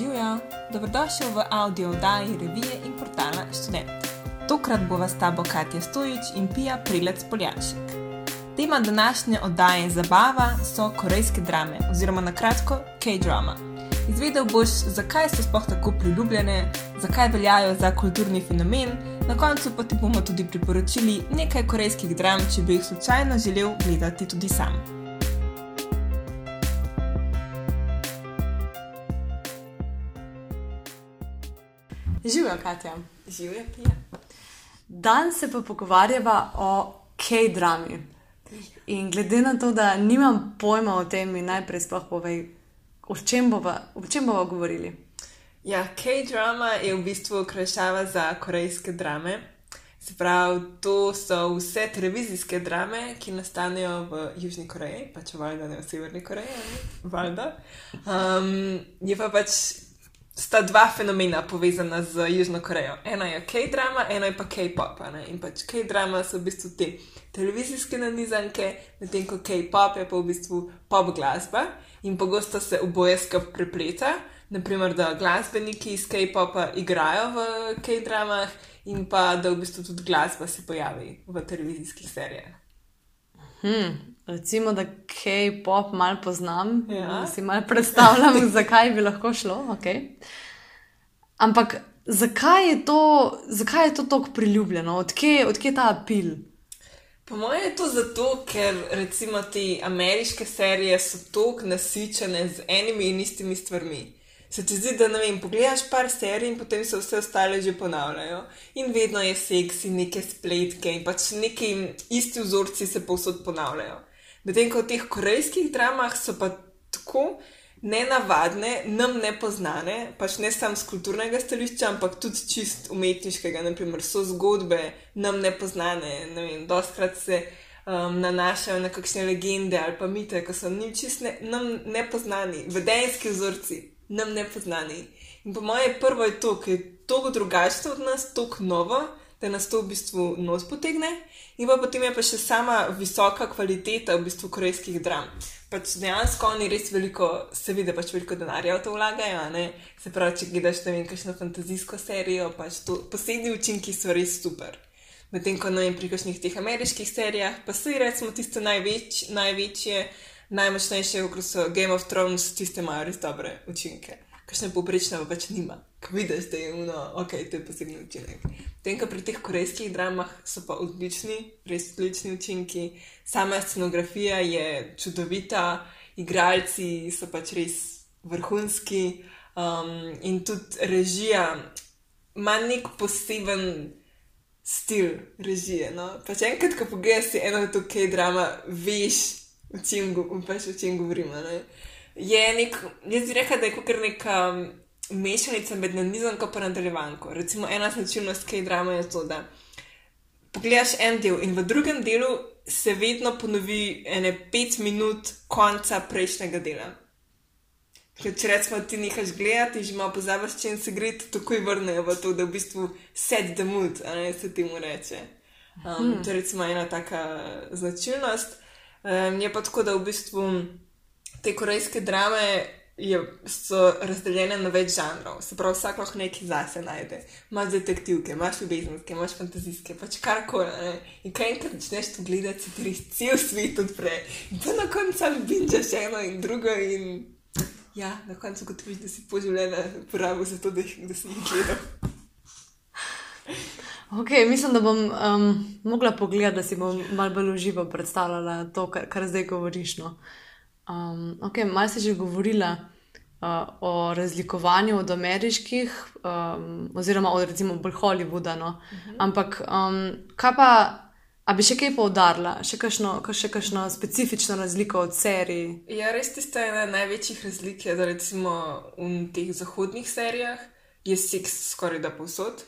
Živijo, dobrodošel v audio oddaji revije in portala Student. Tokrat bo vas tabo Katja Stojič in Pija Prilec Poljaček. Tema današnje oddaje zabava so korejske drame, oziroma na kratko K-drama. Izvedel boš, zakaj so sploh tako priljubljene, zakaj veljajo za kulturni fenomen, na koncu pa ti bomo tudi priporočili nekaj korejskih dram, če bi jih slučajno želel gledati tudi sam. Živijo, Katja. Živijo, Pija. Danes se pa pogovarjava o K-drami. In glede na to, da nimam pojma o tem, mi najprej sploh povej, o čem bova, o čem bova govorili. Ja, K-drama je v bistvu krajšava za korejske drame. Se pravi, to so vse televizijske drame, ki nastanejo v Južni Koreji, pač valjda ne v Severni Koreji, valjda. Um, je pa pač sta dva fenomena povezana z Južno Korejo. Ena je K-drama, ena je pa K-pop. In pač K-drama so v bistvu te televizijske nanizanke, medtem ko K-pop je pa v bistvu pop glasba in pogosto se oboje skup prepleta. Naprimer, da glasbeniki iz K-popa igrajo v K-dramah in pa da v bistvu tudi glasba se pojavi v televizijskih serijah. Hmm, recimo, da K-pop malo poznam, ja. da si malo predstavljam, zakaj bi lahko šlo. Okay. Ampak zakaj je to, zakaj je to tako priljubljeno, odkje od je ta apil? Po mojem je to zato, ker recimo te ameriške serije so tako nasičene z enimi in istimi stvarmi se ti zdi, da ne vem, pogledaš par serij in potem se vse ostale že ponavljajo. In vedno je seks in neke spletke in pač neki isti vzorci se povsod ponavljajo. Medtem ko v teh korejskih dramah so pa tako nenavadne, nam nepoznane, pač ne samo z kulturnega stališča, ampak tudi čist umetniškega. Naprimer, so zgodbe nam nepoznane, ne vem, doskrat se. Um, nanašajo na kakšne legende ali pa mite, ki so njim čist ne, nepoznani, vedenski vzorci nam ne poznani. In po mojem, prvo je to, ker je toliko drugačno od nas, toliko novo, da nas to v bistvu nos potegne. In pa potem je pa še sama visoka kvaliteta v bistvu korejskih dram. Pač dejansko oni res veliko, se vidi, pač veliko denarja v to vlagajo. Ne? Se pravi, če gledaš ne vem, kakšno fantazijsko serijo, pač to posebni učinki so res super. Medtem ko na vem, pri kakšnih teh ameriških serijah, pa so recimo tiste največ, največje najmočnejše, kot so Game of Thrones, tiste imajo res dobre učinke. Kakšne poprečne pa pač nima, ko vidiš, da je uno, ok, to je posebni učinek. Tem, kar pri teh korejskih dramah so pa odlični, res odlični učinki, sama scenografija je čudovita, igralci so pač res vrhunski um, in tudi režija ima nek poseben. Stil režije. No? Pač enkrat, ko pogledaš eno od teh drama, veš, o čem, pač o čem govorimo. Ne? Je nek, jaz bi rekel, da je kot neka mešanica med nanizanko in nadaljevanko. Recimo ena značilnost K-drama je to, da pogledaš en del in v drugem delu se vedno ponovi ene pet minut konca prejšnjega dela. Ker če rečemo, ti nekaj gledati, že malo pozabiš, če se gre, takoj vrnejo v to, da v bistvu set the mood, a ne se temu reče. Um, hmm. To je recimo ena taka značilnost. Um, je pa tako, da v bistvu te korejske drame je, so razdeljene na več žanrov. Se pravi, vsak lahko nekaj zase najde. Imaš detektivke, imaš ljubezenske, imaš fantazijske, pač karkoli. In kaj enkrat začneš to gledati, se ti cel svet odpre. In pa na koncu binčeš eno in drugo. In ja, na koncu kot vidiš, da si poživljena porabil za to, da, da si jih gledal. Okay, mislim, da bom um, mogla pogledati, da si bom malo bolj uživo predstavljala to, kar, kar zdaj govoriš. No. Um, okay, malo si že govorila uh, o razlikovanju od ameriških, um, oziroma od recimo bolj Hollywooda. No. Uh mhm. -huh. Ampak um, kaj pa, a bi še kaj poudarila, še kakšno, še kakšno specifično razliko od serij? Ja, res tiste ena največjih razlik je, da recimo v teh zahodnih serijah je seks skoraj da povsod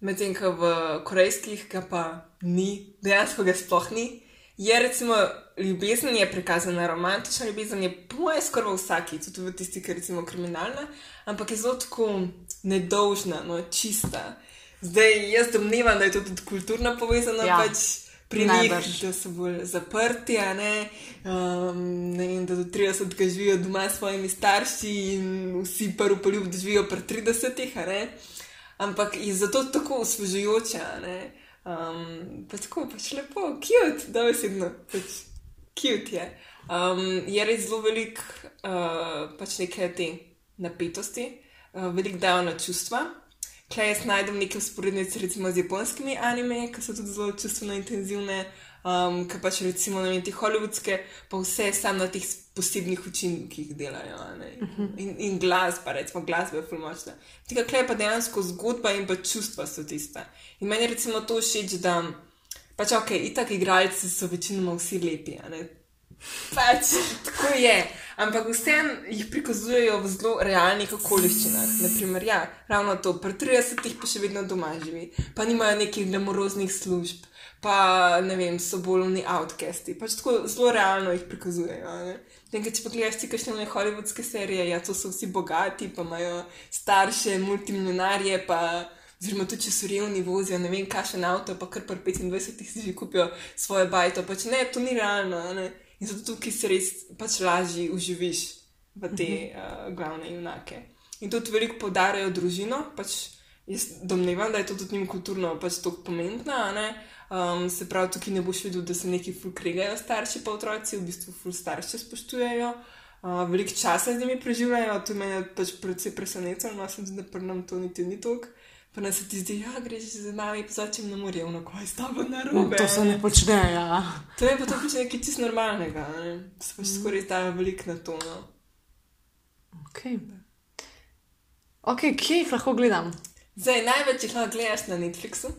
medtem ko v korejskih ga pa ni, dejansko ga sploh ni. Je recimo ljubezen, je prikazana romantična ljubezen, je po mojem skoraj vsaki, tudi v tisti, ki je recimo kriminalna, ampak je zelo tako nedolžna, no, čista. Zdaj jaz domnevam, da je to tudi kulturno povezano, ja. pač pri njih, Najbrž. da so bolj zaprti, ne, um, ne vem, da do 30 živijo doma s svojimi starši in vsi prvi poljub živijo pri 30, a ne. Ampak je zato tako osvežujoče, a ne. Um, pa tako pač lepo, cute, da besedno, pač cute je. Um, je res zelo velik, uh, pač neke te napetosti, uh, veliko dajo na čustva. Klej jaz najdem neke usporednice recimo z japonskimi anime, ki so tudi zelo čustveno intenzivne, um, ki pač recimo na te hollywoodske, pa vse sam na teh posebnih učinkih delajo. a ne. In, in glasba, recimo glasba je fulmočna. Tega klej pa dejansko zgodba in pa čustva so tista. In meni je recimo to všeč, da pač ok, itak igralci so večinoma vsi lepi. Pač tako je. Ampak vseeno jih prikazujejo v zelo realnih okoliščinah. Naprimer, ja, ravno to, pri 30-ih pa še vedno doma živi, pa nimajo nekih glamoroznih služb, pa ne vem, so bolj oni outcasti. Pač tako zelo realno jih prikazujejo. ne. Nekaj, če pogledaš ti kakšne one hollywoodske serije, ja, to so vsi bogati, pa imajo starše, multimilionarje, pa. Oziroma, tudi če so revni, vozijo ne vem, kakšen avto, pa kar pri 25 si že kupijo svoje bajto. Pač ne, to ni realno. Ne? In zato tukaj se res pač lažje uživiš v te uh, glavne junake. In tudi veliko podarjajo družino, pač jaz domnevam, da je to tudi njim kulturno pač tako pomembno. Um, se pravi, tukaj ne boš videl, da se neki ful kregajo starši pa otroci, v bistvu ful starše spoštujejo. Uh, veliko časa z njimi preživljajo, to me je pač predvsej presenetilo, no sem se, da pri nam to niti ni toliko. Pa nas ti zdi, ja, greš z nami, pa začem na morje, no, kaj s tabo narobe. To se ne počne, ja. To je pa to pač nekaj čisto normalnega, ne? se pač skoraj dajo veliko na to. No? Ok. Ok, kje jih lahko gledam? Zdaj, največ jih lahko gledaš na Netflixu.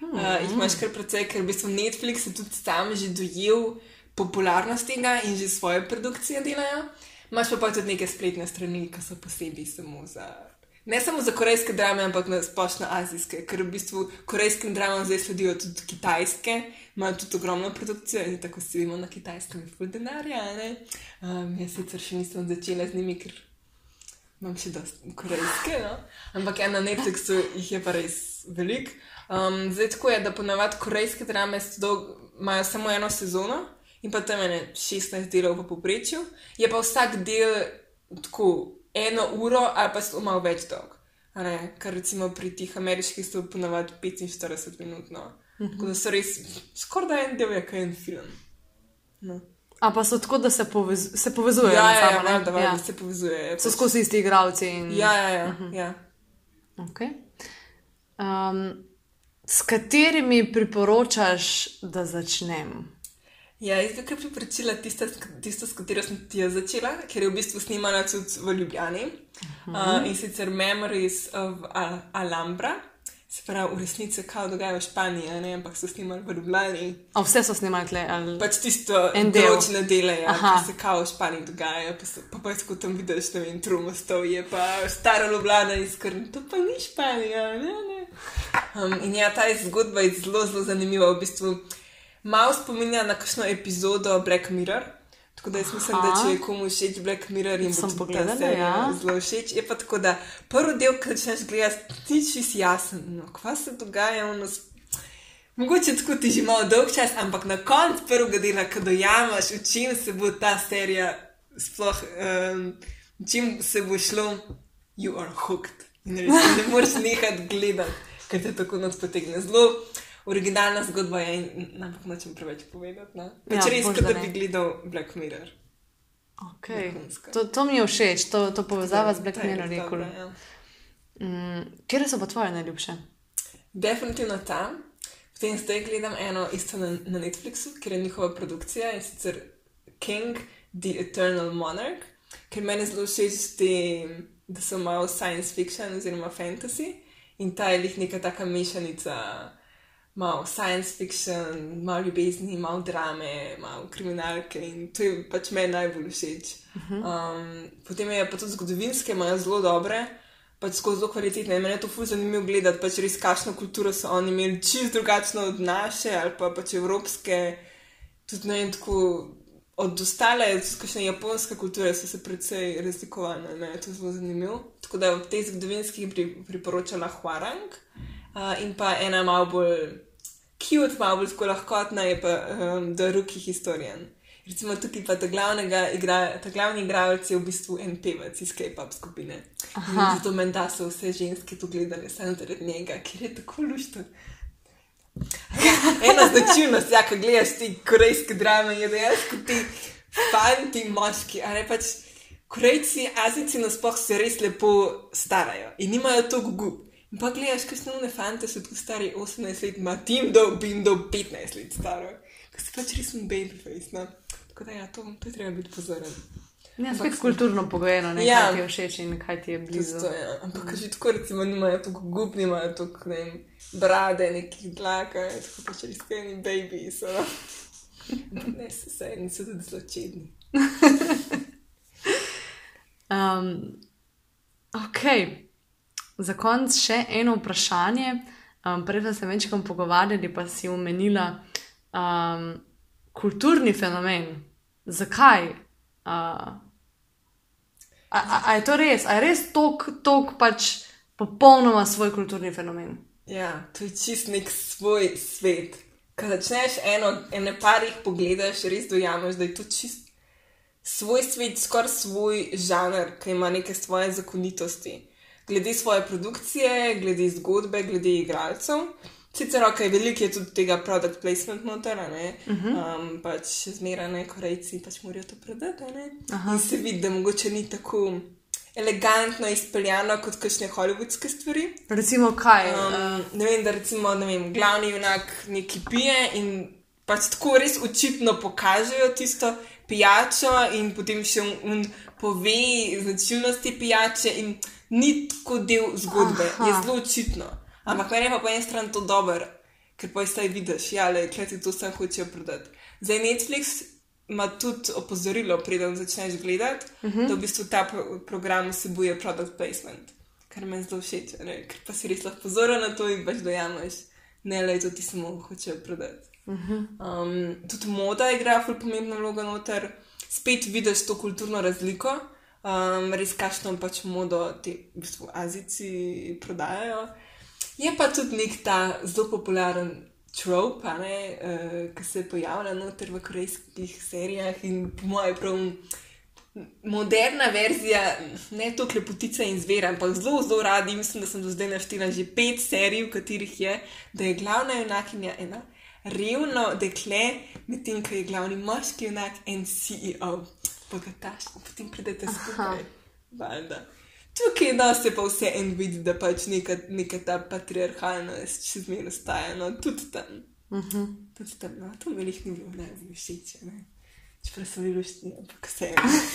Hmm. Uh, jih imaš kar precej, ker v bistvu Netflix je tudi sam že dojel popularnost tega in že svoje produkcije delajo. Imaš pa, pa tudi neke spletne strani, ki so posebej samo za. Ne samo za korejske drame, ampak na splošno azijske, ker v bistvu korejskim dramam zdaj sledijo tudi kitajske, imajo tudi ogromno produkcijo in tako si vemo na kitajskem je ful denarja. Um, jaz sicer še nisem začela z njimi, ker imam še dosti korejske, no? ampak ja, na Netflixu jih je pa res veliko. Um, zdaj tako je, da ponavadi korejske drame imajo samo eno sezono in pa tam je ne 16 delov v povprečju, je pa vsak del tako eno uro ali pa so malo več dolg. Ker recimo pri teh ameriških so ponavadi 45 minut. No. Tako da so res skoraj da en del je kot en film. No. A pa so tako, da se, povez, se povezujejo. Ja, ja, ja, ne? valjda, valjda, ja. se povezujejo. So skozi isti igravci. In... Ja, ja, ja. ja. Okay. Um, s katerimi priporočaš, da začnem? Ja, jaz bi kar priporočila tisto, tisto, s katero sem ti začela, ker je v bistvu snimana tudi v Ljubljani. Uh -huh. uh, in sicer Memories of Al Alhambra, se pravi, v resnici kao dogaja v Španiji, ne, ampak so snimali v Ljubljani. A vse so snimali tle. Ali... Pač tisto En del. določene dele, ja, ki se kao v Španiji dogaja, pa, so, pa pač ko tam vidiš, ne vem, trumostov je pa stara Ljubljana in skrn, to pa ni Španija, ne, ne. Um, in ja, ta zgodba je zelo, zelo zanimiva. V bistvu malo spominja na kakšno epizodo Black Mirror. Tako da jaz mislim, da Aha. če je komu všeč Black Mirror in bo pogledala, ta serija ja. zelo všeč, je pa tako, da prvi del, ki začneš gledati, ni čisto jasen, no, kva se dogaja, ono, Mogoče tako ti že malo dolg čas, ampak na koncu prvega dela, ko dojamaš, v čem se bo ta serija sploh, um, v čem se bo šlo, you are hooked. In res ne moreš nehati gledati, ker te tako noč potegne. Zelo originalna zgodba je, in ampak nočem preveč povedati. No? Pač Ja, res, kot da bi gledal Black Mirror. Okay. To, to mi je všeč, to, to povezava z Black Mirror. kul. ja. Mm, Kje so pa tvoje najljubše? Definitivno ta. Potem zdaj gledam eno isto na, na Netflixu, ker je njihova produkcija in sicer King, The Eternal Monarch, ker meni zelo všeč te, da so malo science fiction oziroma fantasy in ta je lih neka taka mešanica. Malo science fiction, malo ljubezni, malo drame, malo kriminalke in to je pač meni najbolj všeč. Um, potem je pa tudi zgodovinske, imajo zelo dobre, pač skozi zelo kvalitetne. Mene je to fuz zanimivo gledati, pač res kakšno kulturo so oni imeli, čist drugačno od naše ali pa pač evropske, tudi ne vem, tako od ostale, tudi kakšne japonske kulture so se precej razlikovale, ne, to je zelo zanimivo. Tako da v tej zgodovinski pri, priporočala Huarang uh, in pa ena malo bolj cute, malo bolj tako lahkotna je pa um, The Rookie Historian. Recimo tukaj pa ta, igra, ta glavni igralec je v bistvu en pevec iz K-pop skupine. In Aha. Zato menda so vse ženske tu gledale samo zaradi njega, ker je tako lušten. Ena značilnost, ja, ko gledaš ti korejske drame, je dejansko ti fanti, moški, a ne pač korejci, azici nasploh se res lepo starajo in nimajo toliko gub. Pa gledaš, kaj snovne fante so tu stari 18 let, ima tim do, bim do 15 let staro. Ko si pač res un babyface, no. Tako da ja, to, to je treba biti pozoren. Ja, spet kulturno pogojeno, ne, Ja. kaj ti je všeč in kaj ti je blizu. Tisto, ja. Ampak že tako, recimo, nimajo toliko gub, nimajo toliko, ne vem, brade, nekih dlaka, tako pač res skeni baby so. Ne, se vse, niso tudi zločedni. Um, ok, za konec še eno vprašanje. Um, prej smo se večkrat pogovarjali, pa si omenila um, kulturni fenomen. Zakaj? Uh, a, a, a je to res? A je res tok pač popolnoma svoj kulturni fenomen? Ja, to je čist nek svoj svet. Ko začneš eno, ene parih pogledaš, res dojameš, da je to čist svoj svet, skoraj svoj žanr, ki ima neke svoje zakonitosti. Glede svoje produkcije, glede zgodbe, glede igralcev. Sicer ok, veliko je tudi tega product placement noter, a ne. Uh -huh. um, pač zmeraj ne, korejci pač morajo to prodati, a ne. In se vidi, da mogoče ni tako elegantno izpeljano kot kakšne hollywoodske stvari. Recimo, kaj? Um, ne vem, da recimo, ne vem, glavni junak nekaj pije in pač tako res očitno pokažejo tisto pijačo, in potem še un, un pove značilnosti pijače, in ni tako del zgodbe, Aha. Je zelo očitno. Ampak meni pa po eni strani to dobro, ker pa zdaj vidiš, ja, le kleti to sem hočejo prodati. Zdaj Netflix ima tudi opozorilo, preden začneš gledati, uh -huh. da v bistvu ta pro program vsebuje product placement, kar me zelo všeč, ne? ker pa si res lahko pozoren na to in pač dojameš, ne le to ti samo hočejo prodati. Uh -huh. um, tudi moda igra ful pomembno vlogo noter, spet vidiš to kulturno razliko. Um, res kašno pač modo ti v bistvu azici prodajajo. Je pa tudi nek ta zelo popularen trope, ne, uh, ki se pojavlja noter v korejskih serijah in po mojem prav moderna verzija, ne to klepotica in zver, ampak zelo, zelo radi. Mislim, da sem do zdaj naštela že pet serij, v katerih je, da je glavna junakinja ena revno dekle, medtem ko je glavni moški junak en CEO, bogataš, in potem pridete skupaj. Valjda. Tukaj no, se pa vse en vidi, da pač neka, neka ta patriarhalnost še zmeraj ostaja, no tudi tam. Uh -huh. Tudi tam, no, to mi jih ni bilo najbolj všeč. Čeprav so bili luštni, ampak vse.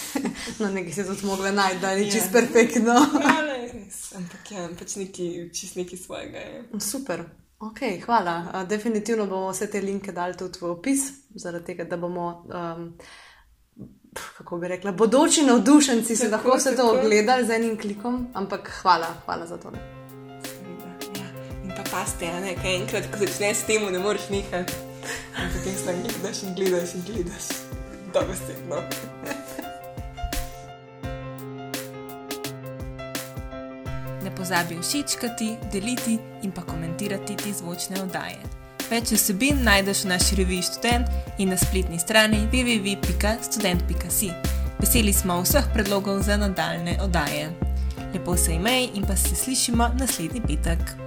No, nekaj se tudi mogla najti, da ni Ja. čist perfektno. Ja, ne, res. Ampak ja, pač neki, čist neki svojega je. Super. Ok, hvala. Definitivno bomo vse te linke dali tudi v opis, zaradi tega, da bomo, um, kako bi rekla, bodoči navdušenci si Tako, lahko vse to ogledali z enim klikom. Ampak hvala, hvala za to. Ja. In pa paste, ne, kaj enkrat, ko začneš s tem, ne moreš nehati. In potem samo gledaš in gledaš in gledaš. Dobesedno. Ne pozabi všečkati, deliti in pa komentirati te zvočne oddaje. Več vsebin najdeš v naši reviji Student in na spletni strani www.student.si. Veseli smo vseh predlogov za nadaljne oddaje. Lepo se imej in pa se slišimo naslednji petek.